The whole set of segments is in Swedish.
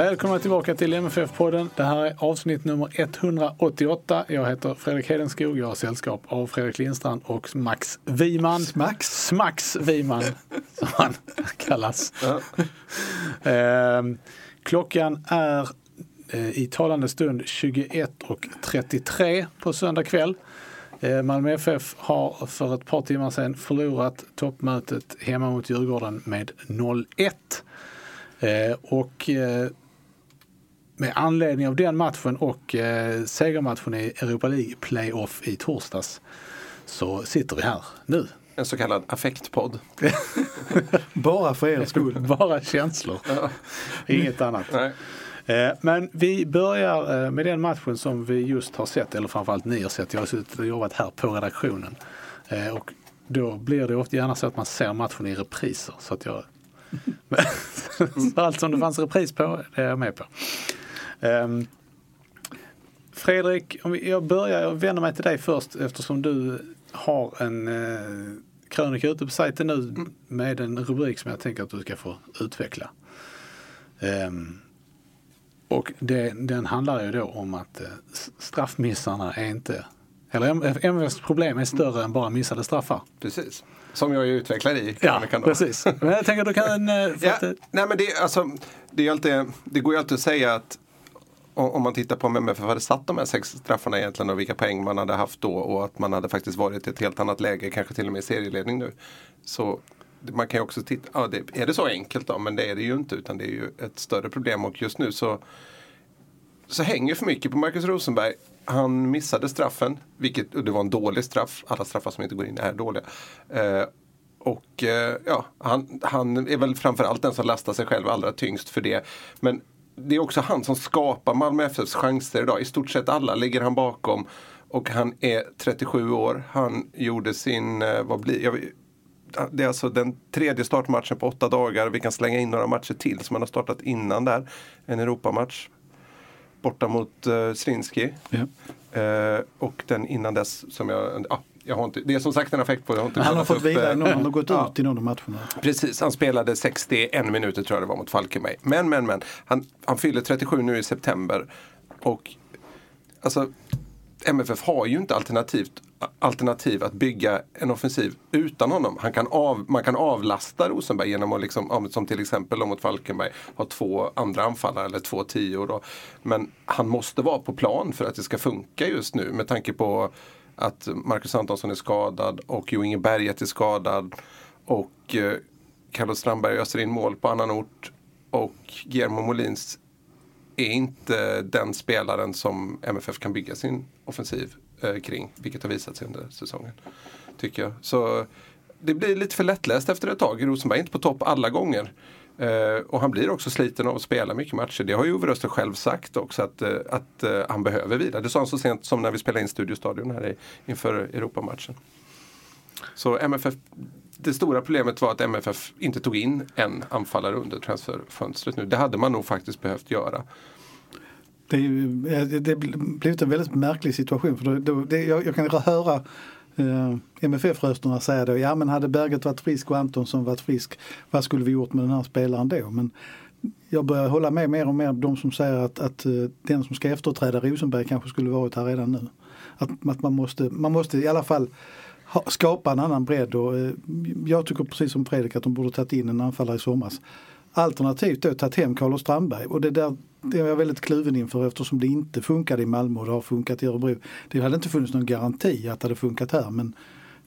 Välkomna tillbaka till MFF-podden. Det här är avsnitt nummer 188. Jag heter Fredrik Hedenskog. Jag har sällskap av Fredrik Lindstrand och Max Wiman. Max? Smax Wiman, som han kallas. Eh, klockan är eh, i talande stund 21.33 på söndag kväll. Eh, Malmö FF har för ett par timmar sedan förlorat toppmötet hemma mot Djurgården med 0-1. Eh, och eh, med anledning av den matchen och eh, segermatchen i Europa League Playoff i torsdags så sitter vi här nu. En så kallad affektpodd. Bara för er skull. Bara känslor. Inget annat. Eh, Men vi börjar eh, med den matchen som vi just har sett, eller framförallt ni har sett. Jag har suttit och jobbat här på redaktionen. Eh, Och då blir det ofta gärna så att man ser matchen i repriser. Så att jag... så allt som det fanns repris på, det är jag med på. Ehm, Fredrik, om jag börjar, jag vänder mig till dig först eftersom du har en eh, krönika ute på sajten nu med en rubrik som jag tänker att du ska få utveckla. Ehm, och det, den handlar ju då om att eh, straffmissarna är inte, eller MFs problem är större än bara missade straffar. Precis. Som jag ju utvecklar i Ja, krönikan då. precis. Men jag tänker du kan... eh, Ja, nej men det, är alltså, det, alltid, det går ju alltid att säga att om man tittar på om MFF hade satt de här sex straffarna egentligen och vilka poäng man hade haft då och att man hade faktiskt varit i ett helt annat läge, kanske till och med i serieledning nu. Så man kan ju också titta, ja, det, är det så enkelt då? Men det är det ju inte utan det är ju ett större problem och just nu så så hänger för mycket på Marcus Rosenberg. Han missade straffen, vilket och det var en dålig straff. Alla straffar som inte går in är dåliga. Eh, och eh, ja, han, han är väl framförallt den som lastar sig själv allra tyngst för det. Men det är också han som skapar Malmö FFs chanser idag. I stort sett alla ligger han bakom. Och han är 37 år. Han gjorde sin, eh, vad blir, jag, det är alltså den tredje startmatchen på åtta dagar. Vi kan slänga in några matcher till som han har startat innan där. En Europamatch borta mot uh, Srinski. Eh, och den innan dess som jag, ja, jag har inte, det är som sagt en affekt på det. Har inte Han har fått vila eh, i någon, han har gått ja. ut i någon av matcherna. Precis, han spelade 61 minuter tror jag det var mot Falkenberg. Men, men, men. Han, han fyller 37 nu i september. Och alltså MFF har ju inte alternativt, alternativ att bygga en offensiv utan honom. Han kan av, man kan avlasta Rosenberg genom att, liksom, som till exempel mot Falkenberg, ha två andra anfallare eller två tior. Men han måste vara på plan för att det ska funka just nu med tanke på att Marcus Antonsson är skadad och Jo Inge Berget är skadad. Och eh, Carlos Strandberg öser in mål på annan ort. Och Guillermo Molins är inte den spelaren som MFF kan bygga sin offensiv eh, kring. Vilket har visat sig under säsongen. Tycker jag. Så det blir lite för lättläst efter ett tag. Rosenberg är inte på topp alla gånger. Eh, och han blir också sliten av att spela mycket matcher. Det har ju Ove Röster själv sagt också att, eh, att eh, han behöver vila. Det sa han så sent som när vi spelade in Studiostadion här i, inför Europamatchen. Så MFF, det stora problemet var att MFF inte tog in en anfallare under transferfönstret nu. Det hade man nog faktiskt behövt göra. Det, eh, det det har blivit en väldigt märklig situation. För det, det, jag, jag kan höra eh, MFF-rösterna säga då, ja men hade Berget varit frisk och Antonsson varit frisk, vad skulle vi gjort med den här spelaren då? Men jag börjar hålla med mer och mer de som säger att, att eh, den som ska efterträda Rosenberg kanske skulle varit här redan nu. Att, att man, måste, man måste i alla fall ha, skapa en annan bredd och eh, jag tycker precis som Fredrik att de borde tagit in en anfallare i somras. Alternativt då tagit hem Carlos Strandberg och det där det är jag väldigt kluven inför eftersom det inte funkade i Malmö och det har funkat i Örebro. Det hade inte funnits någon garanti att det hade funkat här men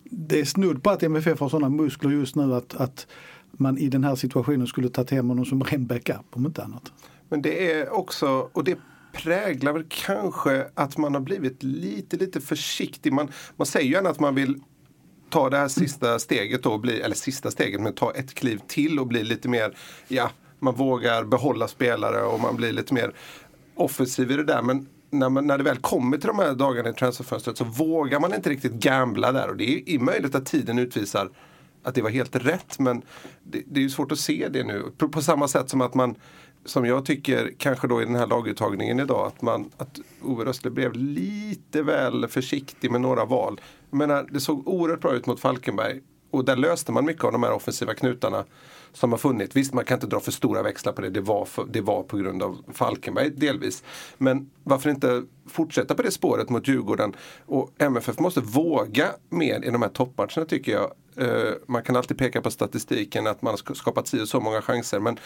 det är snudd på att MFF har sådana muskler just nu att, att man i den här situationen skulle tagit hem honom som ren backup om inte annat. Men det är också, och det präglar väl kanske att man har blivit lite, lite försiktig. Man, man säger ju gärna att man vill ta det här sista steget då, bli, eller sista steget, men ta ett kliv till och bli lite mer, ja, man vågar behålla spelare och man blir lite mer offensiv i det där. Men när, man, när det väl kommer till de här dagarna i transferfönstret så vågar man inte riktigt gambla där. Och det är, möjligt att tiden utvisar att det var helt rätt. Men det, det är ju svårt att se det nu. På, på, samma sätt som att man, som jag tycker kanske då i den här laguttagningen idag, att, man, att Ove Röstle blev lite väl försiktig med några val. Jag menar, det såg oerhört bra ut mot Falkenberg. Och där löste man mycket av de här offensiva knutarna som har funnits. Visst, man kan inte dra för stora växlar på det. Det var, för, det var på grund av Falkenberg delvis. Men varför inte fortsätta på det spåret mot Djurgården? Och MFF måste våga mer i de här toppmatcherna tycker jag. Eh, man kan alltid peka på statistiken att man har skapat si och så många chanser. Men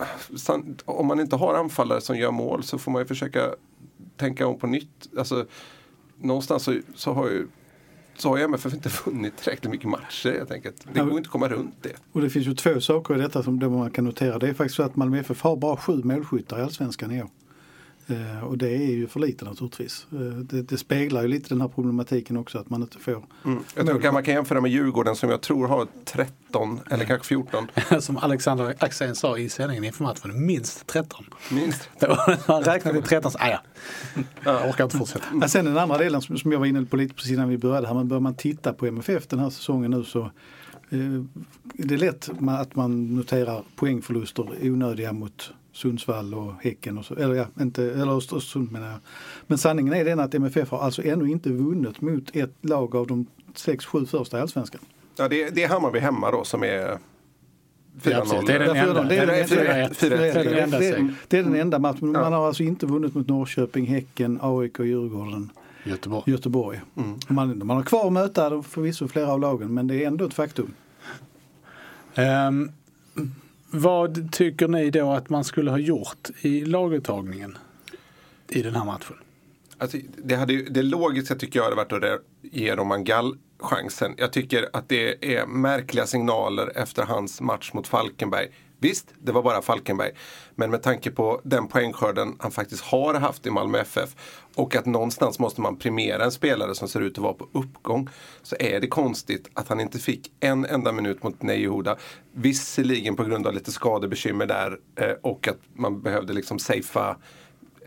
eh, om man inte har anfallare som gör mål så får man ju försöka tänka om på nytt. Alltså, någonstans så, så har ju så har MFF inte vunnit tillräckligt mycket matcher helt enkelt. Det går inte att komma runt det. Och det finns ju två saker i detta som man kan notera. Det är faktiskt så att Malmö FF har bara sju målskyttar i Allsvenskan i år. Eh, och det är ju för lite naturligtvis. Eh, det, det, speglar ju lite den här problematiken också att man inte får. Mm. Jag tror att man kan jämföra med Djurgården som jag tror har 13 eller mm. kanske 14. som Alexander Axén sa i sändningen inför matchen, minst 13. Minst. Han räknade till 13 så, ja. jag orkar inte fortsätta. Ja, sen den andra delen som, som jag var inne på lite precis innan vi började här, men bör man titta på MFF den här säsongen nu så eh, det är lätt att man noterar poängförluster onödiga mot Sundsvall och Häcken och så, eller ja, inte, eller Östersund menar jag. Men sanningen är den att MFF har alltså ännu inte vunnit mot ett lag av de sex, sju första i Allsvenskan. Ja, det, det är Hammarby hemma då som är 4-0. Det är den enda. Det är den enda matchen. Man har alltså inte vunnit mot Norrköping, Häcken, AIK, Djurgården. Göteborg. Göteborg. Mm. Man, man har kvar att möta förvisso flera av lagen men det är ändå ett faktum. Um, vad tycker ni då att man skulle ha gjort i laguttagningen i den här matchen? Alltså, det, hade, det logiska tycker jag hade varit att ge Roman Gall chansen. Jag tycker att det är märkliga signaler efter hans match mot Falkenberg. Visst, det var bara Falkenberg. Men med tanke på den poängskörden han faktiskt har haft i Malmö FF och att någonstans måste man premiera en spelare som ser ut att vara på uppgång. Så är det konstigt att han inte fick en enda minut mot Nejuhuda. Visserligen på grund av lite skadebekymmer där eh, och att man behövde liksom safea.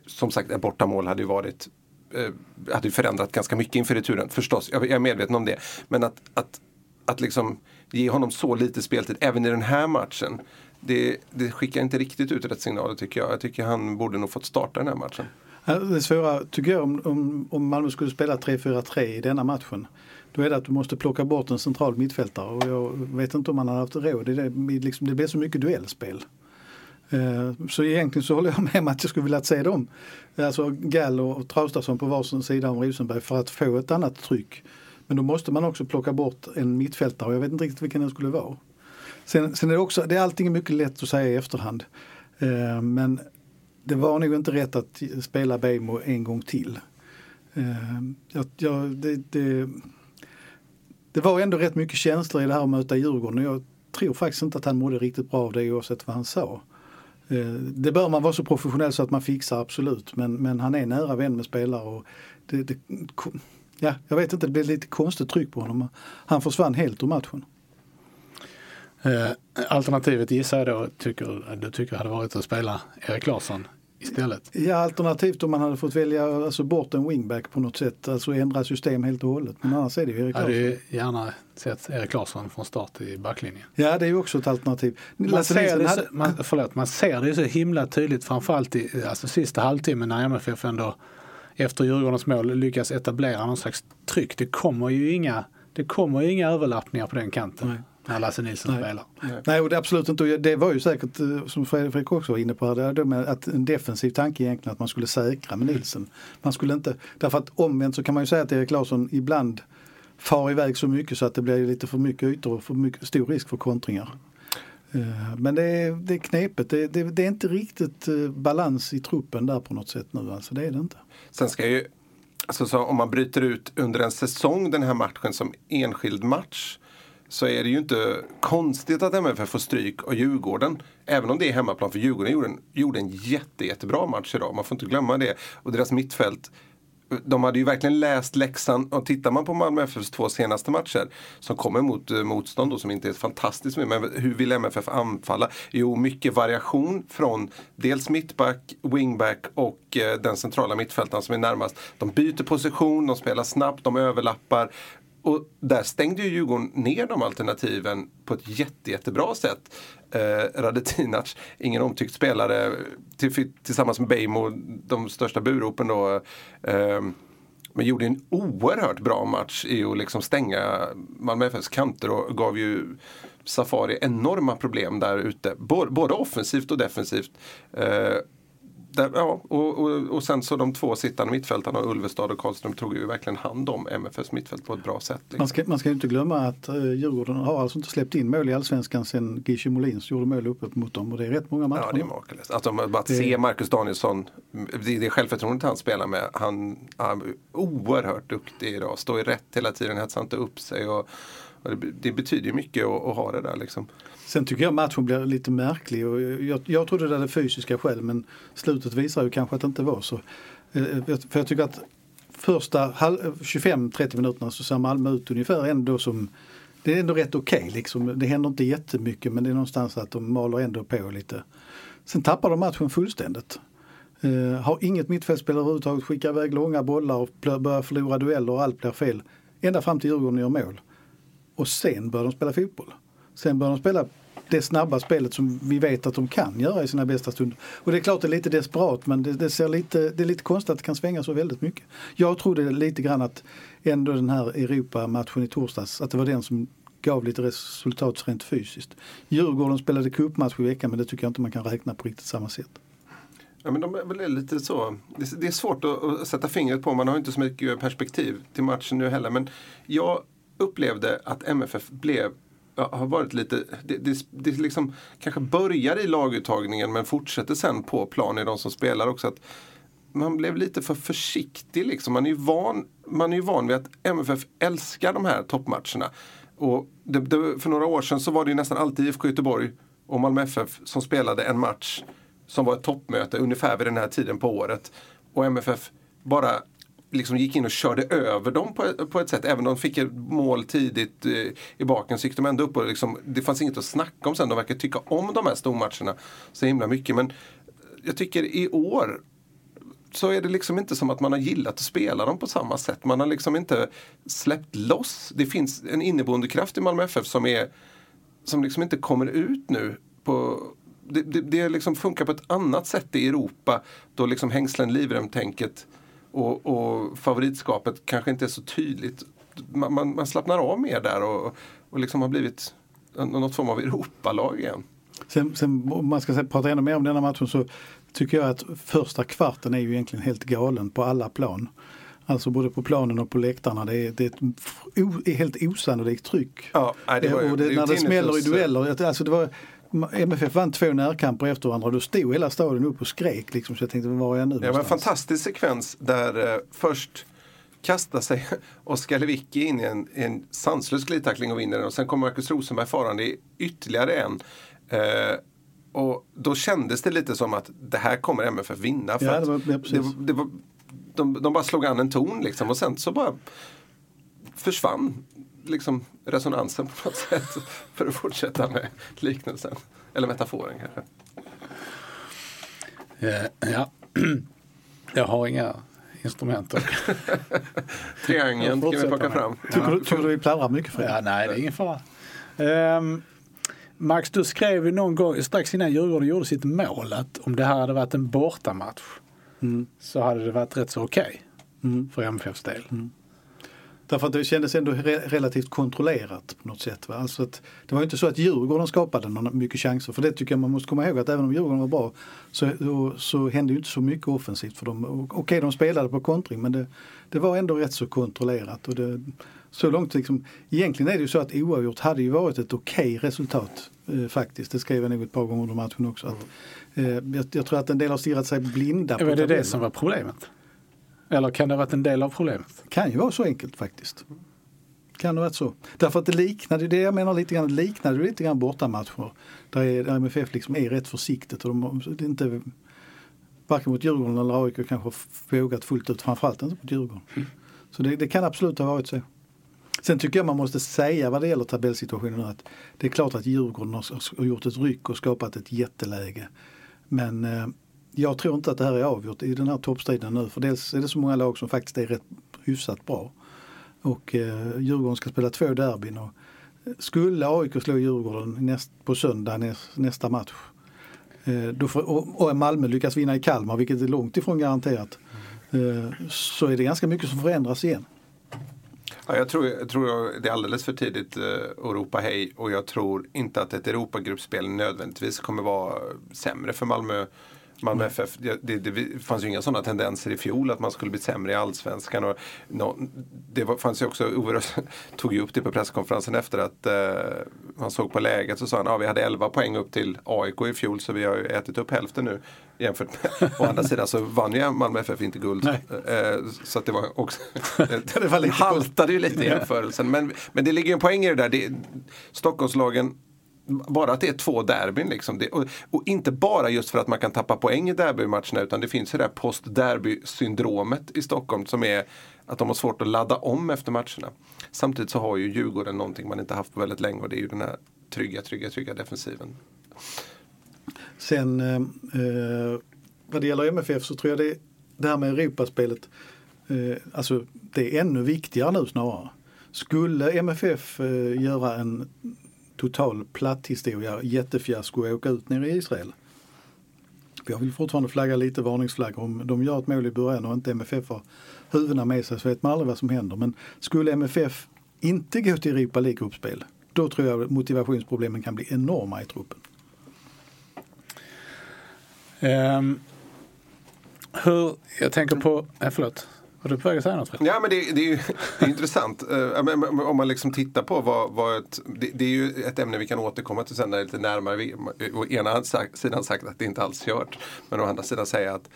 Som sagt, ett bortamål hade ju varit eh, hade ju förändrat ganska mycket inför returen. Förstås, jag är medveten om det. Men att, att, att liksom ge honom så lite speltid även i den här matchen det, det skickar inte riktigt ut rätt signaler tycker jag. Jag tycker han borde nog fått starta den här matchen. Det svåra tycker jag om, om, om Malmö skulle spela 3-4-3 i denna matchen. Då är det att du måste plocka bort en central mittfältare och jag vet inte om man har haft råd. Det, liksom, det blir så mycket duellspel. Eh, så egentligen så håller jag med om att jag skulle vilja se dem. Alltså Gall och Traustason på varsin sida om Rosenberg för att få ett annat tryck. Men då måste man också plocka bort en mittfältare och jag vet inte riktigt vilken det skulle vara. Sen, sen är det också, det är allting mycket lätt att säga i efterhand. Eh, men det var nog inte rätt att spela Bejmo en gång till. Eh, jag, jag, det, det, det, var ändå rätt mycket känslor i det här att möta Djurgården och jag tror faktiskt inte att han mådde riktigt bra av det oavsett vad han sa. Eh, det bör man vara så professionell så att man fixar absolut men, men han är nära vän med spelare och det, det, ja, jag vet inte, det blev lite konstigt tryck på honom. Han försvann helt ur matchen. Eh, alternativet gissar jag då tycker, du tycker hade varit att spela Erik Larsson istället? Ja, alternativt om man hade fått välja alltså, bort en wingback på något sätt, alltså ändra system helt och hållet. Men annars är det ju Erik Larsson. Jag hade gärna sett Erik Larsson från start i backlinjen. Ja, det är ju också ett alternativ. Man ser, det så, man, förlåt, man ser det så himla tydligt framförallt i alltså, sista halvtimmen när MFF ändå efter Djurgårdens mål lyckas etablera någon slags tryck. Det kommer ju inga, det kommer inga överlappningar på den kanten. Nej när Lasse Nilsson Nej. spelar. Nej, och det absolut inte. Det var ju säkert, eh, som Fredrik också var inne på, med att en defensiv tanke egentligen att man skulle säkra med Nilsson. Man skulle inte, därför att omvänt så kan man ju säga att Erik Larsson ibland far iväg så mycket så att det blir lite för mycket ytor och för mycket, stor risk för kontringar. Eh, Men det är, det är knepet. Det, det, det är inte riktigt eh, balans i truppen där på något sätt nu. Alltså, det är det inte. Sen ska ju, alltså så om man bryter ut under en säsong den här matchen som enskild match så är det ju inte konstigt att MFF får stryk av Djurgården. Även om det är hemmaplan för Djurgården gjorde en, gjorde en jätte, jättebra match idag. Man får inte glömma det. Och deras mittfält de hade ju verkligen läst läxan och tittar man på Malmö FFs två senaste matcher som kommer mot eh, motstånd då, som inte är fantastiskt men hur vill MFF anfalla? Jo, mycket variation från dels mittback, wingback och eh, den centrala mittfältaren som är närmast. De byter position, de spelar snabbt, de överlappar. Och där stängde ju Djurgården ner de alternativen på ett jätte, jättebra sätt. Eh, Radetinac, ingen omtyckt spelare, till, tillsammans med Beijmo, de största buropen då. Eh, men gjorde en oerhört bra match i att liksom stänga Malmö FFs kanter och gav ju Safari enorma problem där ute. Både offensivt och defensivt. Eh, ja, och, och, och sen så de två sittande mittfältarna, Ulvestad och Karlström, tog ju verkligen hand om MFFs mittfält på ett bra sätt. Liksom. Man, ska, man ska inte glömma att uh, Djurgården har alltså inte släppt in mål i Allsvenskan sen Gische Molins gjorde mål uppe mot dem och det är rätt många matcher. Ja, det är makalöst. Alltså, bara att det... se Marcus Danielsson, det, det självförtroendet han spelar med, han, han är oerhört duktig idag. Står i rätt hela tiden, hetsar inte upp sig. Och det, det, betyder ju mycket att, att ha det där liksom. Sen tycker jag matchen blir lite märklig och jag, jag trodde det hade fysiska skäl men slutet visar ju kanske att det inte var så. Eh, eh, för jag tycker att första 25-30 eh, minuterna så ser Malmö ut ungefär ändå som det är ändå rätt okej okay, liksom. Det händer inte jättemycket men det är någonstans att de maler ändå på lite. Sen tappar de matchen fullständigt. Uh, har inget mittfältspel överhuvudtaget, skickar iväg långa bollar och börjar förlora dueller och allt blir fel. Ända fram till Djurgården gör mål. Och sen börjar de spela fotboll. Sen börjar de spela det snabba spelet som vi vet att de kan göra i sina bästa stunder. Och det är klart det är lite desperat men det, det, ser lite, det är lite konstigt att det kan svänga så väldigt mycket. Jag trodde lite grann att ändå den här Europa-matchen i torsdags, att det var den som gav lite resultat rent fysiskt. Djurgården spelade cupmatch i veckan men det tycker jag inte man kan räkna på riktigt samma sätt. Ja, men de är väl lite så. Det är svårt att sätta fingret på, man har inte så mycket perspektiv till matchen nu heller. Men jag upplevde att MFF blev har varit lite, det, det, det liksom kanske börjar i laguttagningen men fortsätter sen på plan i de som spelar också. Att man blev lite för försiktig liksom. Man är ju van, man är ju van vid att MFF älskar de här toppmatcherna. Och det, det, för några år sedan så var det ju nästan alltid IFK Göteborg och Malmö FF som spelade en match som var ett toppmöte ungefär vid den här tiden på året. Och MFF bara liksom gick in och körde över dem på, på ett sätt. Även om de fick ett mål tidigt eh, i baken så gick de ändå upp och liksom, det fanns inget att snacka om sen. De verkar tycka om de här stormatcherna så himla mycket. Men jag tycker i år så är det liksom inte som att man har gillat att spela dem på samma sätt. Man har liksom inte släppt loss. Det finns en inneboende kraft i Malmö FF som, är, som liksom inte kommer ut nu. På, det, det, det liksom funkar på ett annat sätt i Europa då liksom hängslen livrem-tänket och, och, favoritskapet kanske inte är så tydligt. Man, man, man slappnar av mer där och, och liksom har blivit något form av Europalag igen. Sen, sen om man ska prata ännu mer om denna matchen så tycker jag att första kvarten är ju egentligen helt galen på alla plan. Alltså både på planen och på läktarna. Det är, det är ett helt osannolikt tryck. Ja, det var ju, och det, det när det smäller i dueller. Alltså det var, MFF vann två närkamper efter varandra och då stod hela stadion upp och skrek. Liksom, så jag tänkte, var är jag nu Det var en fantastisk sekvens där eh, först kastar sig Oskar Lewicki in i en, en sanslös glidtackling och vinner den och sen kommer Marcus Rosenberg farande i ytterligare en. Eh, och då kändes det lite som att det här kommer MFF vinna. För ja, det var, ja, det, det var, de, de bara slog an en ton liksom och sen så bara försvann liksom resonansen på något sätt. För att fortsätta med liknelsen. Eller metaforen kanske. Eh, ja, jag har inga instrument. Triangeln kan vi plocka fram. Tycker, du, tycker du vi pladdrar mycket för det? Ja, nej, det är ingen fara. Um, Max, du skrev ju någon gång strax innan Djurgården gjorde sitt mål att om det här hade varit en bortamatch mm. så hade det varit rätt så okej okay mm. för MFFs del. Mm. Därför att det kändes ändå re relativt kontrollerat på något sätt. Va? Alltså att, det var inte så att Djurgården skapade någon, mycket chanser. För det tycker jag man måste komma ihåg att även om Djurgården var bra så, så, så hände inte så mycket offensivt för dem. Okej, okay, de spelade på kontring men det, det var ändå rätt så kontrollerat. Och det, så långt liksom, egentligen är det ju så att oavgjort hade ju varit ett okej okay resultat eh, faktiskt. Det skrev jag nog ett par gånger under matchen också. Att, eh, jag, jag, tror att en del har stirrat sig blinda Är det det som var problemet? Eller kan det ha varit en del av problemet? Kan ju vara så enkelt faktiskt. Kan det ha varit så. Därför att det liknade, det jag menar lite grann, det liknade lite grann bortamatcher. Där, är, där MFF liksom är rätt försiktigt och de, det är inte varken mot Djurgården eller AIK kanske vågat fullt ut, framförallt inte mot Djurgården. Mm. Så det, det, kan absolut ha varit så. Sen tycker jag man måste säga vad det gäller tabellsituationen att det är klart att Djurgården har, har gjort ett ryck och skapat ett jätteläge. Men eh, jag tror inte att det här är avgjort i den här toppstriden nu. För dels är det så många lag som faktiskt är rätt hyfsat bra. Och eh, Djurgården ska spela två derbyn. Och eh, skulle AIK slå Djurgården näst, på söndag näst, nästa match eh, då får, och, och Malmö lyckas vinna i Kalmar, vilket är långt ifrån garanterat, eh, så är det ganska mycket som förändras igen. Ja, jag, tror, jag tror det är alldeles för tidigt eh, att ropa hej och jag tror inte att ett Europagruppspel nödvändigtvis kommer vara sämre för Malmö Malmö FF, det, det, fanns ju inga sådana tendenser i fjol att man skulle bli sämre i allsvenskan. Och, no, det var, fanns ju också, Ove tog ju upp det på presskonferensen efter att eh, man såg på läget så sa han att ja, vi hade 11 poäng upp till AIK i fjol så vi har ju ätit upp hälften nu. Jämfört med, å andra sidan så vann ju Malmö FF inte guld. Eh, så det var också, det, var lite haltade ju lite i jämförelsen. Men, men det ligger ju en poäng i det där. Det, Stockholmslagen bara att det är två derbyn. Liksom. Det, och, och, inte bara just för att man kan tappa poäng i derbymatcherna utan det finns ju det här post-derby-syndromet i Stockholm som är att de har svårt att ladda om efter matcherna. Samtidigt så har ju Djurgården någonting man inte haft på väldigt länge och det är ju den här trygga, trygga, trygga defensiven. Sen eh, eh vad det gäller MFF så tror jag det, det här med Europaspelet, eh, alltså det är ännu viktigare nu snarare. Skulle MFF eh, göra en total platt historia, jättefiasko att åka ut nere i Israel. Jag vill fortfarande flagga lite varningsflaggor. Om de gör ett mål i början och inte MFF har huvudena med sig så vet man aldrig vad som händer. Men skulle MFF inte gå till Europa League-gruppspel då tror jag motivationsproblemen kan bli enorma i truppen. Um, hur, jag tänker på, äh, förlåt. Var du på väg att säga något? Ja, men det, det är ju det är intressant. Uh, om man liksom tittar på vad, vad ett, det, det, är ju ett ämne vi kan återkomma till sen när det är lite närmare. Vi, eh, å ena sidan sagt att det inte alls kört. Men å andra sidan säga att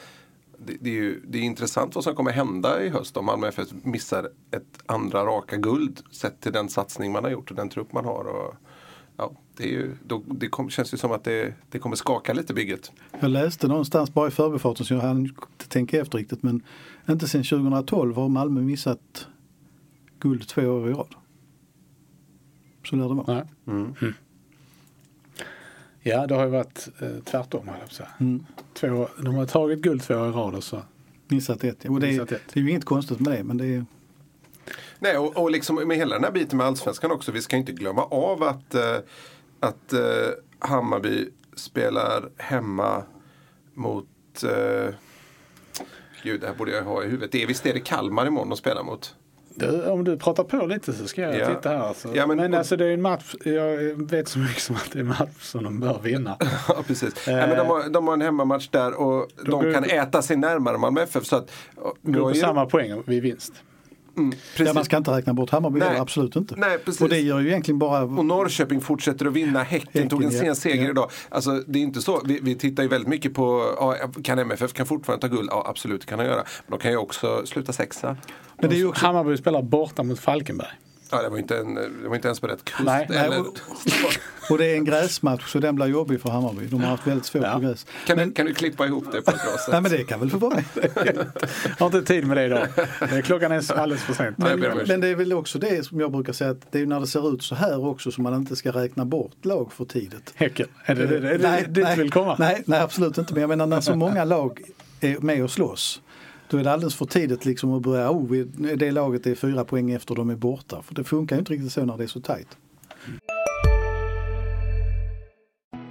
det, det, är ju, det är intressant vad som kommer hända i höst om Malmö FF missar ett andra raka guld sett till den satsning man har gjort och den trupp man har. Och, ja, det, är ju, då, det kom, känns ju som att det, det kommer skaka lite bygget. Jag läste någonstans bara i förbifarten så jag hann inte tänka efter riktigt men inte sedan 2012 har Malmö missat guld två år i rad. Så lär det vara. Mm. Mm. Ja, det har ju varit eh, tvärtom, jag mm. Två, De har tagit guld två år i rad och så missat ett. Och det, missat ett. det är ju inget konstigt med det, men det är Nej, och, och liksom med hela den här biten med allsvenskan också. Vi ska inte glömma av att, eh, att eh, Hammarby spelar hemma mot eh, Gud, det här borde jag ha i huvudet. Det är, visst är det Kalmar imorgon de spelar mot? Du, om du pratar på lite så ska jag ja. titta här. Alltså. Ja, men, men alltså det är en match, jag vet så mycket som att det är en match som de bör vinna. ja precis. Eh, ja, men de, har, de har en hemmamatch där och de, de kan äta sig närmare Malmö FF. Så att, går på samma poäng vid vinst. Mm, ja, man ska inte räkna bort Hammarby Nej. absolut inte. Nej, och det gör ju egentligen bara... Och Norrköping fortsätter att vinna. Häcken, Häcken tog en sen seger ja. idag. Alltså, det är inte så. Vi, vi, tittar ju väldigt mycket på, ja, kan MFF kan fortfarande ta guld? Ja absolut, kan de göra. Men de kan ju också sluta sexa. Men det är ju också... Hammarby spelar borta mot Falkenberg. Ja, det var inte, en, det var inte ens på rätt kust. Nej, eller... och, och, det är en gräsmatch så den blir jobbig för Hammarby. De har haft väldigt svårt ja. på gräs. Kan, men, du, kan du klippa ihop det på ett bra sätt? Nej men det kan väl få vara med. jag har inte tid med det idag. Klockan är alldeles för sent. Men, men, det är väl också det som jag brukar säga att det är när det ser ut så här också som man inte ska räkna bort lag för tidigt. Häcken, är det, är det, är det nej, dit nej, vill komma? Nej, nej absolut inte men jag menar när så många lag är med och slåss då är det alldeles för tidigt liksom att börja, oh, det laget är fyra poäng efter de är borta. För det funkar ju inte riktigt så när det är så tajt.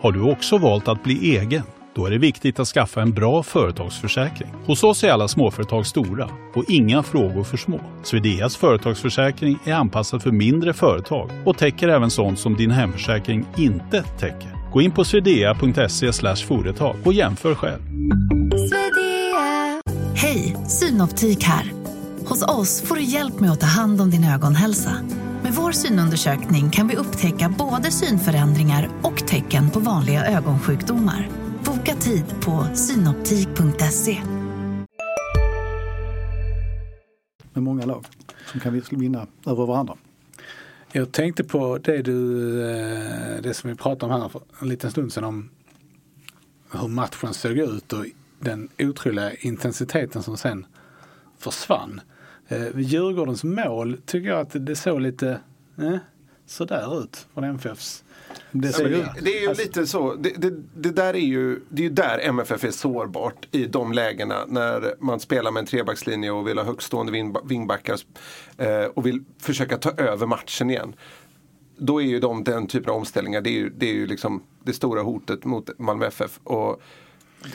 Har du också valt att bli egen? Då är det viktigt att skaffa en bra företagsförsäkring. Hos oss är alla småföretag stora och inga frågor för små. Swedeas företagsförsäkring är anpassad för mindre företag och täcker även sånt som din hemförsäkring inte täcker. Gå in på swedea.se företag och jämför själv. Synoptik här. Hos oss får du hjälp med att ta hand om din ögonhälsa. Med vår synundersökning kan vi upptäcka både synförändringar och tecken på vanliga ögonsjukdomar. Boka tid på synoptik.se. Med många lag som kan vinna över varandra. Jag tänkte på det du, eh, det som vi pratade om här för en liten stund sedan om hur matchen såg ut och den otroliga intensiteten som sen försvann. Eh, Djurgårdens mål tycker jag att det såg lite eh, sådär ut från MFFs Det Ja, det, det är ju lite så. Det, det, där är ju, det är ju där MFF är sårbart i de lägena när man spelar med en trebackslinje och vill ha högstående vingba- vingbackar eh, och vill försöka ta över matchen igen. Då är ju de, den typen av omställningar, det är ju, det är ju liksom det stora hotet mot Malmö FF. Och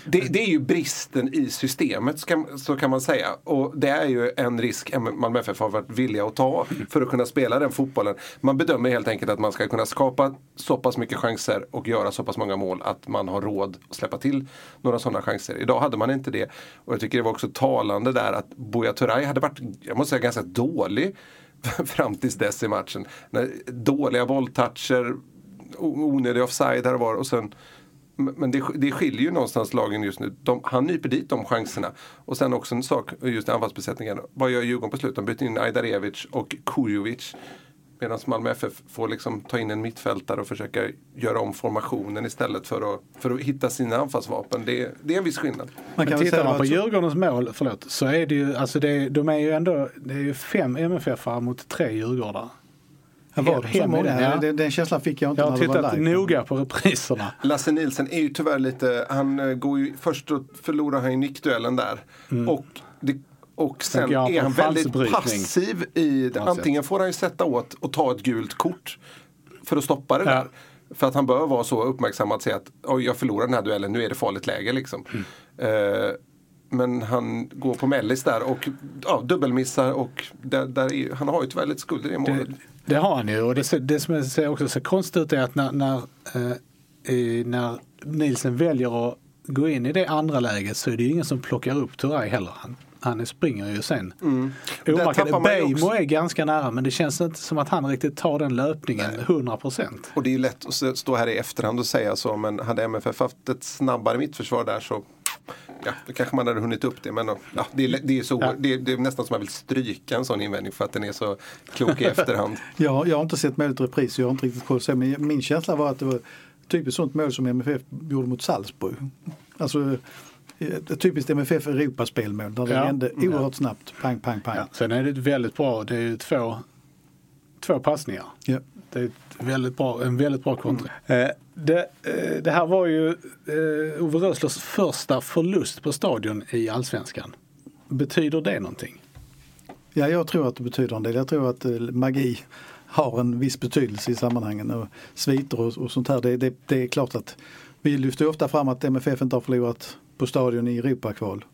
det, det är ju bristen i systemet så kan man säga. Och det är ju en risk Malmö FF har varit villiga att ta för att kunna spela den fotbollen. Man bedömer helt enkelt att man ska kunna skapa så pass mycket chanser och göra så pass många mål att man har råd att släppa till några sådana chanser. Idag hade man inte det. Och jag tycker det var också talande där att Buya Turay hade varit, jag måste säga, ganska dålig fram tills dess i matchen. Dåliga bolltoucher, onödig offside här och var och sen men det, det skiljer ju någonstans lagen just nu. De, han nyper dit de chanserna. Och sen också en sak just anfallsbesättningen. Vad gör Djurgården på slutet? De byter in Ajdarevic och Kujovic. Medan Malmö FF får liksom ta in en mittfältare och försöka göra om formationen istället för att, för att hitta sina anfallsvapen. Det, det är en viss skillnad. Man kan Men tittar man på att- Djurgårdens mål, förlåt, så är det ju, alltså det, de är ju ändå, det är ju fem MFF-are mot tre Djurgårdare. Ja, var det så Hem i många? den, ja. Den, den känslan fick jag inte Jag har när det var tittat noga på repriserna. Lasse Nilsen är ju tyvärr lite, han eh, går ju, först förlorar han ju nickduellen där. Och, det, och sen jag är han väldigt passiv i, Ja, antingen får han ju sätta åt och ta ett gult kort för att stoppa det Ja. där. För att han bör vara så uppmärksam att säga att Oj, jag förlorar den här duellen, nu är det farligt läge liksom. Mm. Eh, men han går på mellis där och ja, dubbelmissar och där, där är, han har ju tyvärr lite skuld i det målet. Det, har han ju och det, det som ser också ser konstigt ut är att när, när, eh, när Nielsen väljer att gå in i det andra läget så är det ju ingen som plockar upp Turay heller. Han, han springer ju sen. Mm. Beijmo är ganska nära men det känns inte som att han riktigt tar den löpningen 100 procent. Och det är ju lätt att stå här i efterhand och säga så men hade MFF haft ett snabbare mittförsvar där så Ja, då kanske man hade hunnit upp det men ja, det, är, det, är så, Ja. det, är, det är nästan som man vill stryka en sån invändning för att den är så klok i efterhand. Jag, jag har inte sett målet i repris så jag har inte riktigt koll. Men min känsla var att det var typiskt sånt mål som MFF gjorde mot Salzburg. Alltså ett typiskt MFF Europaspelmål där det Ja. hände oerhört snabbt. Pang, pang, pang. Ja. Sen är det väldigt bra, det är två, två passningar. Ja. Det är ett väldigt bra, en väldigt bra kontring. Eh, det, eh, det här var ju eh, Ove Röslers första förlust på stadion i allsvenskan. Betyder det någonting? Ja, jag tror att det betyder en del. Jag tror att magi har en viss betydelse i sammanhangen. Och sviter och, och sånt här. Det, det, det är klart att vi lyfter ofta fram att MFF inte har förlorat på stadion i Europakval.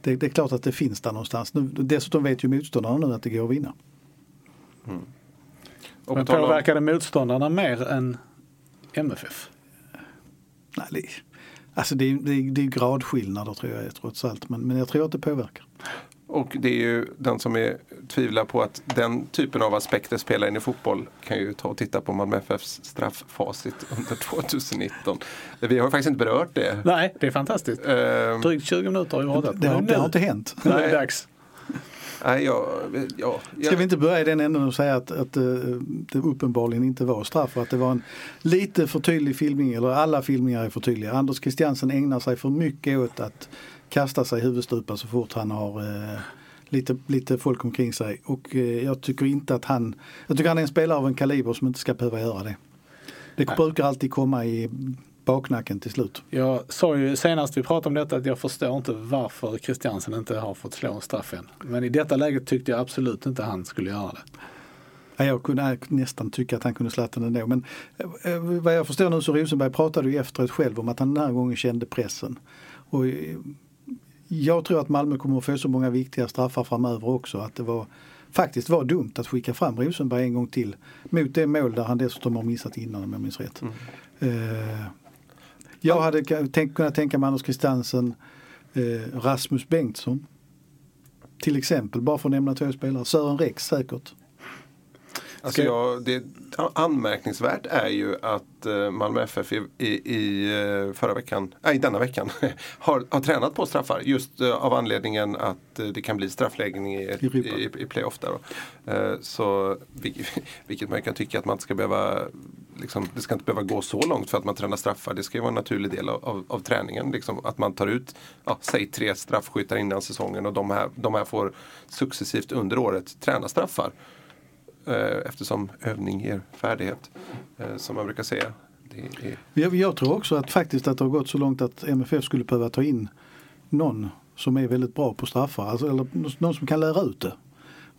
Det, det är klart att det finns där någonstans. Nu, dessutom vet ju motståndarna nu att det går att vinna. Och Men på tal om- påverkade motståndarna mer än MFF? Nej, det, alltså det, är- det, är- det är gradskillnader tror jag trots allt. Men, men jag tror att det påverkar. Och det är ju den som är, tvivlar på att den typen av aspekter spelar in i fotboll kan ju ta och titta på Malmö FFs strafffacit under 2019. Vi har ju faktiskt inte berört det. Nej, det är fantastiskt. Ehm, Drygt 20 minuter har vi pratat. Det det har inte hänt. Är det dags. Nej, jag, ja, Ska vi inte börja i den änden och säga att, att eh, det uppenbarligen inte var straff och att det var en lite för tydlig filmning, eller alla filmningar är för tydliga. Anders Christiansen ägnar sig för mycket åt att kasta sig huvudstupa så fort han har eh, lite, lite folk omkring sig. Och eh, jag tycker inte att han, jag tycker han är en spelare av en kaliber som inte ska behöva göra det. Det brukar alltid komma i baknacken till slut. Jag sa ju senast vi pratade om detta att jag förstår inte varför Christiansen inte har fått slå en straff än. Men i detta läget tyckte jag absolut inte han skulle göra det. Ja, jag kunde nästan tycka att han kunde slagit den ändå. Men eh, vad jag förstår nu så Rosenberg pratade ju efteråt själv om att han den här gången kände pressen. Och eh, jag tror att Malmö kommer att få så många viktiga straffar framöver också att det var faktiskt var dumt att skicka fram Rosenberg en gång till mot det mål där han dessutom har missat innan om jag minns rätt. Mm. Jag hade tänk, kunnat tänka mig Anders Christiansen, eh, Rasmus Bengtsson. Till exempel, bara för att nämna två spelare. Sören Rex säkert. Alltså jag, det anmärkningsvärt är ju att eh, Malmö FF i, i, i eh, förra veckan, nej denna veckan, har, har tränat på straffar. Just eh, av anledningen att det kan bli straffläggning i, i, i playoff. Där så, vilket man kan tycka att man inte ska behöva Liksom, det ska inte behöva gå så långt för att man tränar straffar. Det ska ju vara en naturlig del av, av, av träningen. Liksom, att man tar ut, ja, säg tre straffskyttar innan säsongen och de här, de här får successivt under året träna straffar. Eh, eftersom övning ger färdighet, eh, som man brukar säga. Är... Jag, jag, tror också att faktiskt att det har gått så långt att MFF skulle behöva ta in någon som är väldigt bra på straffar, alltså, eller någon som kan lära ut det.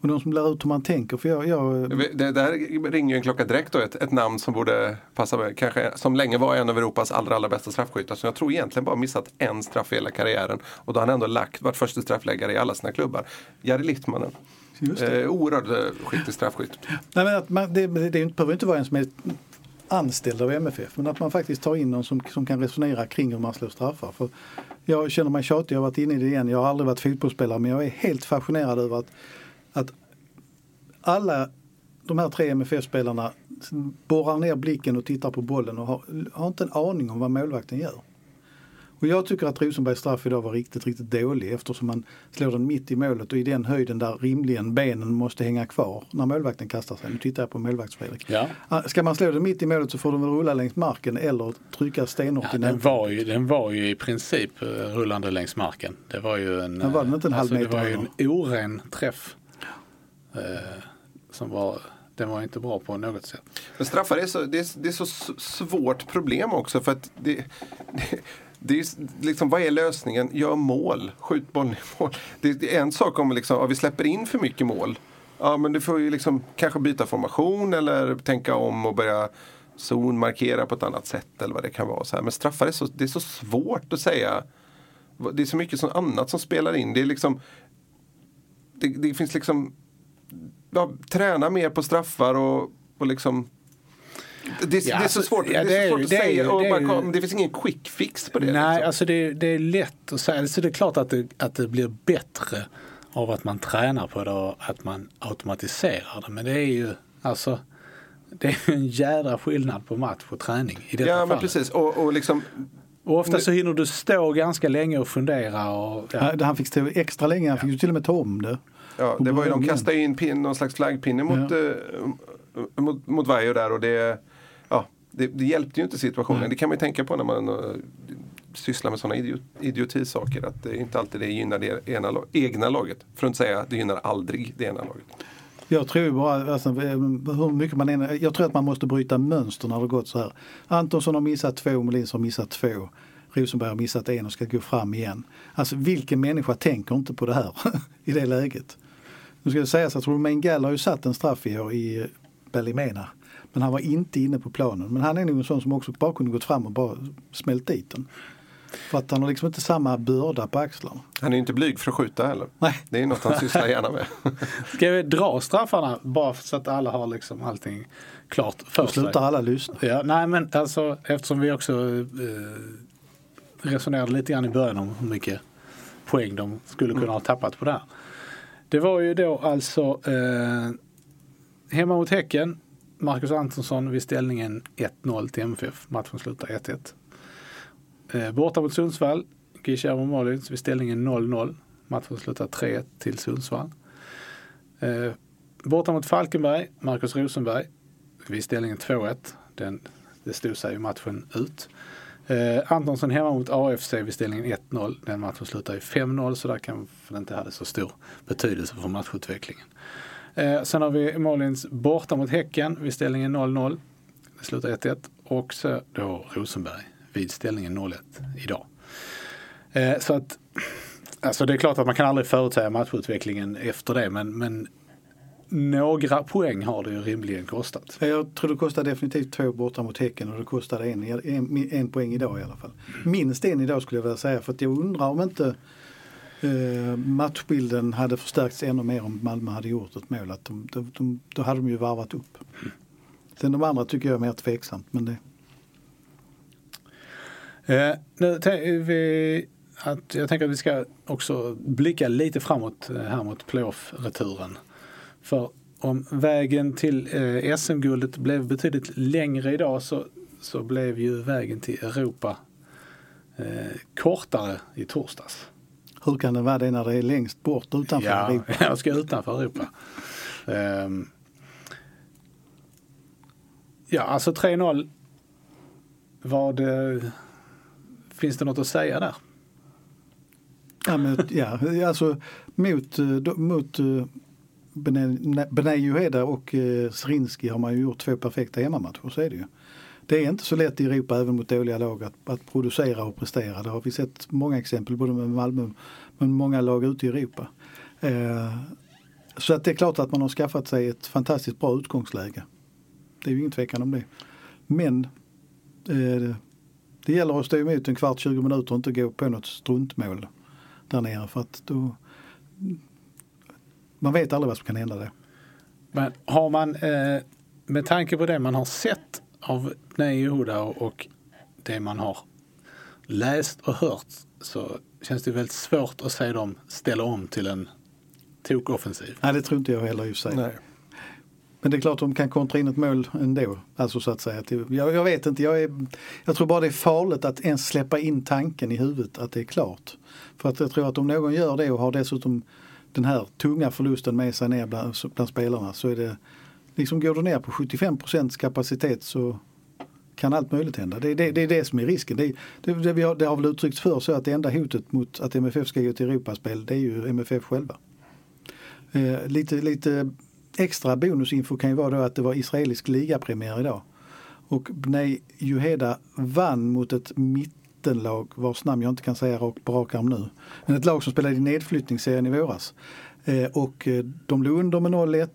Och någon som lär ut hur man tänker. För jag, jag... Det där ringer ju en klocka direkt då, ett, ett namn som borde passa med, kanske som länge var en av Europas allra, allra bästa straffskyttar. Som jag tror egentligen bara missat en straff i hela karriären. Och då har han ändå lagt, varit första straffläggare i alla sina klubbar. Jari Littmanen. Eh, oerhört eh, skicklig straffskytt. Nej, men att man, det, det, det behöver inte vara en som är anställd av MFF men att man faktiskt tar in någon som, som kan resonera kring hur man slår straffar. För jag känner mig tjatig, jag har varit inne i det igen. Jag har aldrig varit fotbollsspelare men jag är helt fascinerad över att, att alla de här tre MFF-spelarna borrar ner blicken och tittar på bollen och har, har inte en aning om vad målvakten gör. Och jag tycker att Rosenbergs straff idag var riktigt, riktigt dålig eftersom man slår den mitt i målet och i den höjden där rimligen benen måste hänga kvar när målvakten kastar sig. Nu tittar jag på målvakts-Fredrik. Ja. Ah, ska man slå den mitt i målet så får den väl rulla längs marken eller trycka stenhårt ja, i den var, ju, den var ju i princip eh, rullande längs marken. Det var ju en, var den inte en alltså, halv meter? Det var ju en oren träff. Eh, som var den var inte bra på något sätt. Men straffar är så, det är, det är så svårt problem också för att det, det, det är liksom, vad är lösningen? Gör mål, skjut bollen i mål. Det är en sak om liksom, ja, vi släpper in för mycket mål. Ja, men du får ju liksom kanske byta formation eller tänka om och börja zonmarkera på ett annat sätt eller vad det kan vara. Så här. Men straffar är så, det är så svårt att säga. Det är så mycket som annat som spelar in. Det är liksom det, det finns liksom ja, träna mer på straffar och, och liksom det, ja, det, är så alltså, svårt, ja, det är så svårt att säga. Är, det, bara, det, finns ingen quick fix på det. Nej, liksom. alltså det, det, är lätt att säga. Så det är klart att det, att det blir bättre av att man tränar på det och att man automatiserar det. Men det är ju alltså det är en jädra skillnad på match och träning i detta Ja, fallet. men precis. Och, och liksom och ofta så hinner du stå ganska länge och fundera. Och, ja. Han fick stå extra länge, han fick ju till och med ta om det. Ja, det var ju, de kastade in pin, någon slags flaggpinne mot, ja. eh, mot, mot Vajo där och det, ja, det, det hjälpte ju inte situationen. Mm. Det kan man ju tänka på när man uh, sysslar med sådana idiot, idiotisaker. Att det inte alltid det gynnar det ena, egna laget. För att inte säga det gynnar aldrig det ena laget. Jag tror bara, alltså, hur mycket man än, jag tror att man måste bryta mönster när det gått så här. Antonsson har missat två, Molins har missat två. Rosenberg har missat en och ska gå fram igen. Alltså vilken människa tänker inte på det här i det läget? Nu ska det sägas att Romain Gall har ju satt en straff i år i Bellimena. Men han var inte inne på planen. Men han är nog en sån som också bara kunde gått fram och bara smält dit den. För att han har liksom inte samma börda på axlarna. Han är ju inte blyg för att skjuta heller. Nej. Det är något han sysslar gärna med. Ska vi dra straffarna bara så att alla har liksom allting klart för sig? slutar alla lyssna. Ja, nej men alltså eftersom vi också eh, resonerade lite grann i början om hur mycket poäng de skulle kunna ha tappat på det här. Det var ju då alltså eh, hemma mot Häcken. Marcus Antonsson vid ställningen 1-0 till MFF. Matchen slutar 1-1. Eh, borta mot Sundsvall. Guillermo Molins vid ställningen 0-0. Matchen slutar 3-1 till Sundsvall. Eh, borta mot Falkenberg. Marcus Rosenberg vid ställningen 2-1. Den, det stod sig ju matchen ut. Eh, Antonsson hemma mot AFC vid ställningen 1-0. Den matchen slutar i 5-0 så där kanske det inte hade så stor betydelse för matchutvecklingen. Eh, sen har vi Malins borta mot Häcken vid ställningen 0-0. Det slutar 1-1. Och så då Rosenberg vid ställningen 0-1 idag. Eh, så att Alltså det är klart att man kan aldrig förutsäga matchutvecklingen efter det men, men några poäng har det ju rimligen kostat. Jag tror det kostade definitivt två borta mot Häcken och det kostade en, en, en poäng idag i alla fall. Minst en idag skulle jag vilja säga för att jag undrar om inte eh, matchbilden hade förstärkts ännu mer om Malmö hade gjort ett mål. Att de, de, de, då hade de ju varvat upp. Sen de andra tycker jag är mer tveksamt. Men det... Eh, nu, vi, att, jag tänker att vi ska också blicka lite framåt eh, här mot playoff-returen. För om vägen till eh, SM-guldet blev betydligt längre idag så, så blev ju vägen till Europa eh, kortare i torsdags. Hur kan det vara det när det är längst bort utanför ja, Europa? Jag ska utanför Europa. Um, ja, alltså 3-0. Vad, finns det något att säga där? Ja, men, ja alltså mot, eh, mot eh, Benay och eh, har man ju gjort två perfekta hemmamatcher, så är det ju. Det är inte så lätt i Europa även mot dåliga lag att, att producera och prestera. Det har vi sett många exempel både med Malmö men många lag ute i Europa. Eh, så att det är klart att man har skaffat sig ett fantastiskt bra utgångsläge. Det är ju ingen tvekan om det. Men eh, det gäller att stå emot en kvart, 20 minuter och inte gå på något struntmål där nere för att då man vet aldrig vad som kan hända där. Men har man eh, med tanke på det man har sett av Nejehuda och det man har läst och hört så känns det väldigt svårt att se dem ställa om till en tokoffensiv. Nej, det tror inte jag heller i och för sig. Nej. Men det är klart att de kan kontra in ett mål ändå. Alltså så att säga. Jag, jag vet inte, jag, är, jag tror bara det är farligt att ens släppa in tanken i huvudet att det är klart. För att jag tror att om någon gör det och har dessutom den här tunga förlusten med sig ner bland, bland spelarna så är det liksom går du ner på 75% kapacitet så kan allt möjligt hända. Det, det, det är det som är risken. Det, det, det, har, det har väl uttryckts för så att det enda hotet mot att MFF ska gå till Europaspel det är ju MFF själva. Eh, lite, lite extra bonusinfo kan ju vara då att det var israelisk ligapremiär idag. Och Bnei Juheda vann mot ett mittenlag vars namn jag inte kan säga på rak arm nu. Men ett lag som spelade i nedflyttningsserien i våras. Eh, och eh, de låg under med 0-1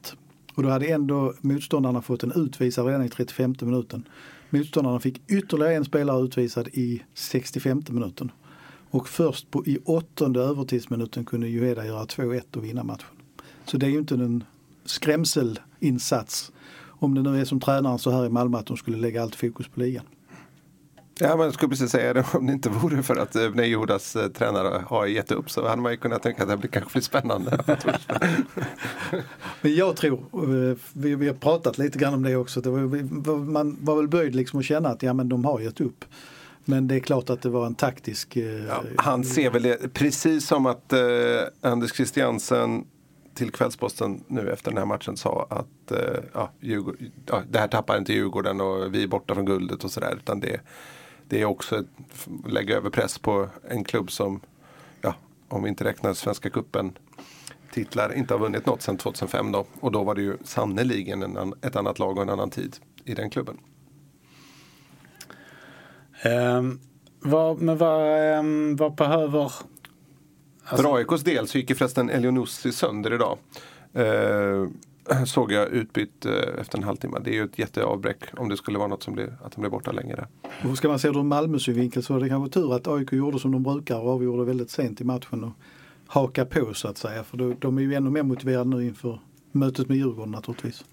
och då hade ändå motståndarna fått en utvisad redan i 35 minuten. Motståndarna fick ytterligare en spelare utvisad i 65 minuten. Och först på, i åttonde övertidsminuten kunde Juheda göra 2-1 och vinna matchen. Så det är ju inte en skrämselinsats om det nu är som tränaren så här i Malmö att de skulle lägga allt fokus på ligan. Ja, men jag skulle precis säga det, om det inte vore för att eh, Nejodas eh, tränare har gett upp så hade man ju kunnat tänka att det blir kanske blir spännande. men jag tror, eh, vi, vi har pratat lite grann om det också, det var, man var väl böjd liksom att känna att ja men de har gett upp. Men det är klart att det var en taktisk... Ja, han ser väl det, precis som att eh, Anders Christiansen till Kvällsposten nu efter den här matchen sa att eh, ja, Djurgård, ja, det här tappar inte Djurgården och vi är borta från guldet och sådär. Utan det, det är också att lägga över press på en klubb som, ja, om vi inte räknar Svenska Kuppen titlar, inte har vunnit något sedan 2005 då. Och då var det ju sannoliken en, ett annat lag och en annan tid i den klubben. Um, vad, men vad, um, vad behöver Alltså... För AIKs del så gick ju förresten Elionussi sönder idag. Eh, såg jag utbytt eh, efter en halvtimme. Det är ju ett jätteavbräck om det skulle vara något som blir, att de blir borta längre. Och ska man se det ur Malmö synvinkel så var det kanske tur att AIK gjorde som de brukar och avgjorde väldigt sent i matchen och haka på så att säga. För då, de är ju ännu mer motiverade nu inför mötet med Djurgården naturligtvis.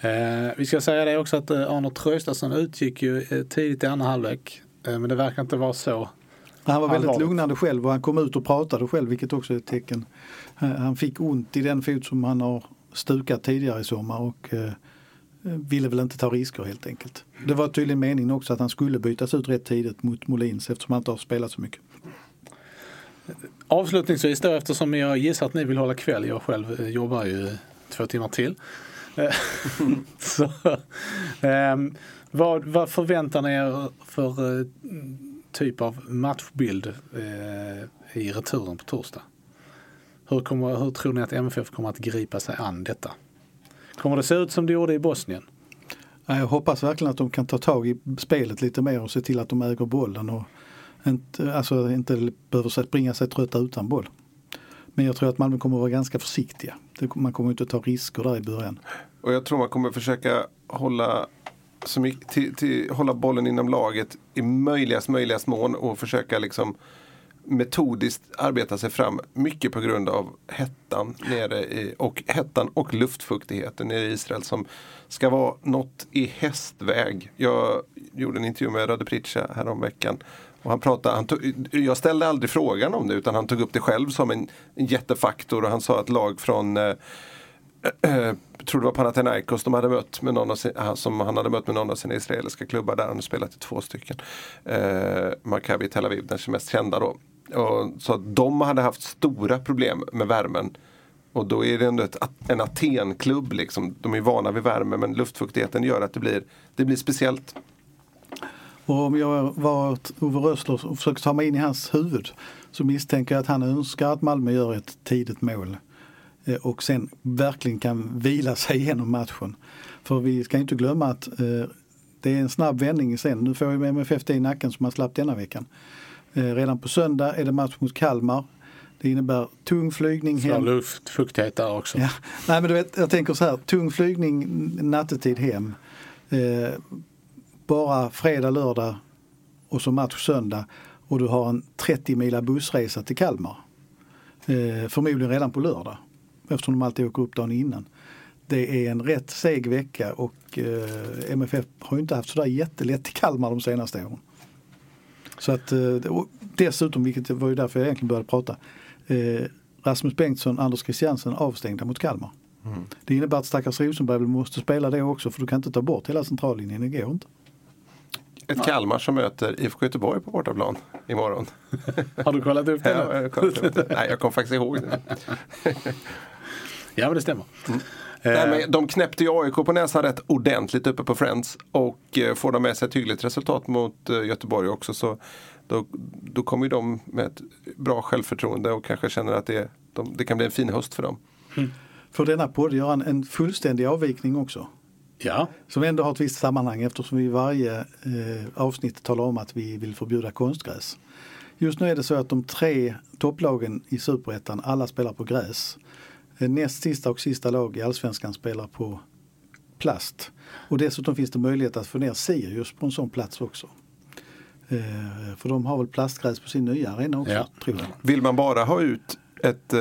Eh, vi ska säga det också att eh, Arnold Traustason utgick ju eh, tidigt i andra halvlek. Eh, men det verkar inte vara så han var väldigt lugnande själv och han kom ut och pratade själv vilket också är ett tecken. Han fick ont i den fot som han har stukat tidigare i sommar och eh, ville väl inte ta risker helt enkelt. Det var tydligen meningen också att han skulle bytas ut rätt tidigt mot Molins eftersom han inte har spelat så mycket. Avslutningsvis då eftersom jag gissar att ni vill hålla kväll, jag själv eh, jobbar ju två timmar till. så, eh, vad, vad förväntar ni er för eh, typ av matchbild eh, i returen på torsdag. Hur, kommer, hur tror ni att MFF kommer att gripa sig an detta? Kommer det se ut som det gjorde i Bosnien? Jag hoppas verkligen att de kan ta tag i spelet lite mer och se till att de äger bollen och inte, alltså inte behöver springa sig trötta utan boll. Men jag tror att Malmö kommer att vara ganska försiktiga. Man kommer inte att ta risker där i början. Och jag tror man kommer försöka hålla, så mycket, till, till, hålla bollen inom laget i möjligast möjligast mån och försöka liksom metodiskt arbeta sig fram. Mycket på grund av hettan nere i, och hettan och luftfuktigheten nere i Israel som ska vara något i hästväg. Jag gjorde en intervju med Rade Pritcha häromveckan. Och han pratade, han tog, jag ställde aldrig frågan om det utan han tog upp det själv som en, en jättefaktor och han sa att lag från eh, eh, eh, jag tror det var Panathinaikos de hade mött med någon av sin, som han hade mött med någon av sina israeliska klubbar där han spelat i två stycken. Eh, Maccabi Tel Aviv, den mest kända då. Och, så att de hade haft stora problem med värmen. Och då är det ändå ett, en Atenklubb liksom. De är vana vid värme men luftfuktigheten gör att det blir, det blir speciellt. Och om jag var Ove Rössler och försökte ta mig in i hans huvud så misstänker jag att han önskar att Malmö gör ett tidigt mål. Eh, och sen verkligen kan vila sig igenom matchen. För vi ska inte glömma att eh, det är en snabb vändning sen. Nu får vi MFF i nacken som man slapp denna veckan. Eh, redan på söndag är det match mot Kalmar. Det innebär tung flygning hem. luftfuktighet där också. Ja. Nej men du vet, jag tänker så här, tung flygning nattetid hem. Eh, bara fredag, lördag och så match söndag. Och du har en 30 mila bussresa till Kalmar. Eh, förmodligen redan på lördag. Eftersom de alltid åker upp dagen innan. Det är en rätt seg vecka och eh, MFF har inte haft sådär jättelätt i Kalmar de senaste åren. Så att, eh, och dessutom, vilket var ju därför jag egentligen började prata, eh, Rasmus Bengtsson, Anders Christiansen avstängda mot Kalmar. Det innebär att stackars Rosenberg måste spela det också för du kan inte ta bort hela centrallinjen, det går inte. Ett Kalmar som möter IFK Göteborg på bortaplan imorgon. Har du kollat upp det? Ja, jag, kom, nej, jag kom faktiskt ihåg det. Ja, men det stämmer. Nej, men de knäppte ju AIK på näsan rätt ordentligt uppe på Friends och eh, får de med sig ett hyggligt resultat mot eh, Göteborg också så då, då kommer ju de med ett bra självförtroende och kanske känner att det, de, det kan bli en fin höst för dem. För denna podd gör en, en fullständig avvikning också. Ja, Som ändå har ett visst sammanhang eftersom vi i varje eh, avsnitt talar om att vi vill förbjuda konstgräs. Just nu är det så att de tre topplagen i superettan alla spelar på gräs. Näst sista och sista lag i allsvenskan spelar på plast. Och dessutom finns det möjlighet att få ner Sirius på en sån plats också. Eh, för de har väl plastgräs på sin nya arena också, Ja. tror jag. Vill man bara ha ut ett eh,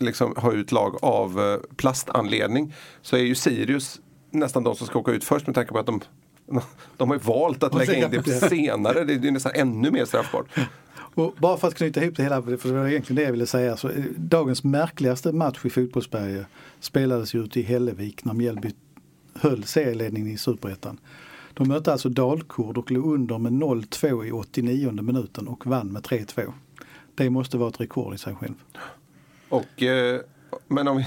liksom, ha ut lag av eh, plastanledning så är ju Sirius nästan de som ska åka ut först med tanke på att de de har ju valt att lägga in det senare. Det är nästan ännu mer straffbart. Och bara för att knyta ihop det hela, för det var egentligen det jag ville säga. Så, eh, dagens märkligaste match i fotbollssverige spelades ju ute i Hällevik när Mjällby höll serieledningen i Superettan. De mötte alltså Dalkurd och låg under med 0-2 i 89 minuten och vann med 3-2. Det måste vara ett rekord i sig själv. Och, eh, men om vi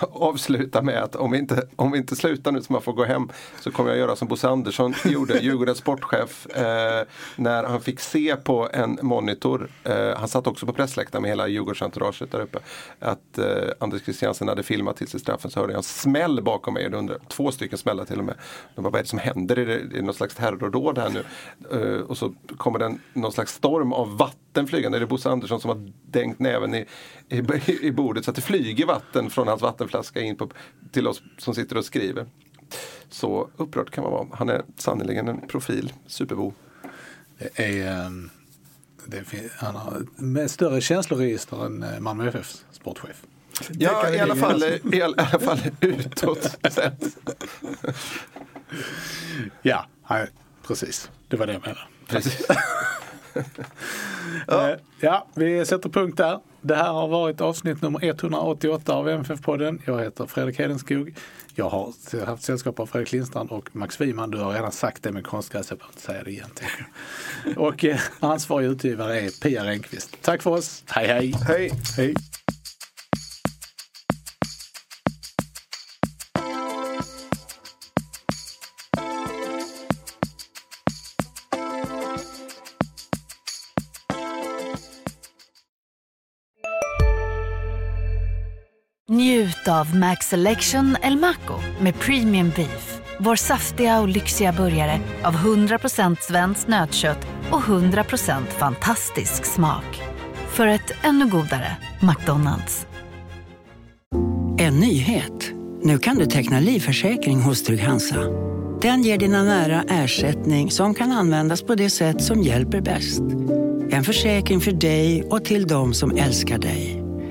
avslutar med att om vi, inte, om vi inte slutar nu så man får gå hem så kommer jag göra som Bosse Andersson gjorde, Djurgårdens sportchef, eh, när han fick se på en monitor, eh, han satt också på pressläktaren med hela Djurgårdsentouraget där uppe, att eh, Anders Christiansen hade filmat till sig straffen så hörde jag en smäll bakom mig, undrade, två stycken smällar till och med. De bara, vad är det som händer? Är det, är det något slags terrordåd här nu? Eh, och så kommer det en, någon slags storm av vatten flygande. Är det Bosse Andersson som har dängt näven i, i, i bordet så att det flyger vatten från hans vattenflaska in på, till oss som sitter och skriver. Så upprörd kan man vara. Han är sannerligen en profil, superbo. det är, ehm, det fin- han har med större känsloregister än eh, Malmö FFs sportchef. Ja, i alla, fall, i alla fall utåt sett. Ja, precis. Det var det jag menade. Precis. Eh, Ja, vi sätter punkt där. Det här har varit avsnitt nummer 188 av MFF-podden. Jag heter Fredrik Hedenskog. Jag har haft sällskap av Fredrik Lindstrand och Max Wiman. Du har redan sagt det med konstgräs, jag behöver inte säga det igen. Och eh, ansvarig utgivare är Pia Renqvist. Tack för oss. Hej hej! Hej! hej. Av Max Selection El Maco med Premium Beef. Vår saftiga och lyxiga burgare av 100% svenskt nötkött och 100% fantastisk smak. För ett ännu godare McDonalds. En nyhet. Nu kan du teckna livförsäkring hos Trygg-Hansa. Den ger dina nära ersättning som kan användas på det sätt som hjälper bäst. En försäkring för dig och till de som älskar dig.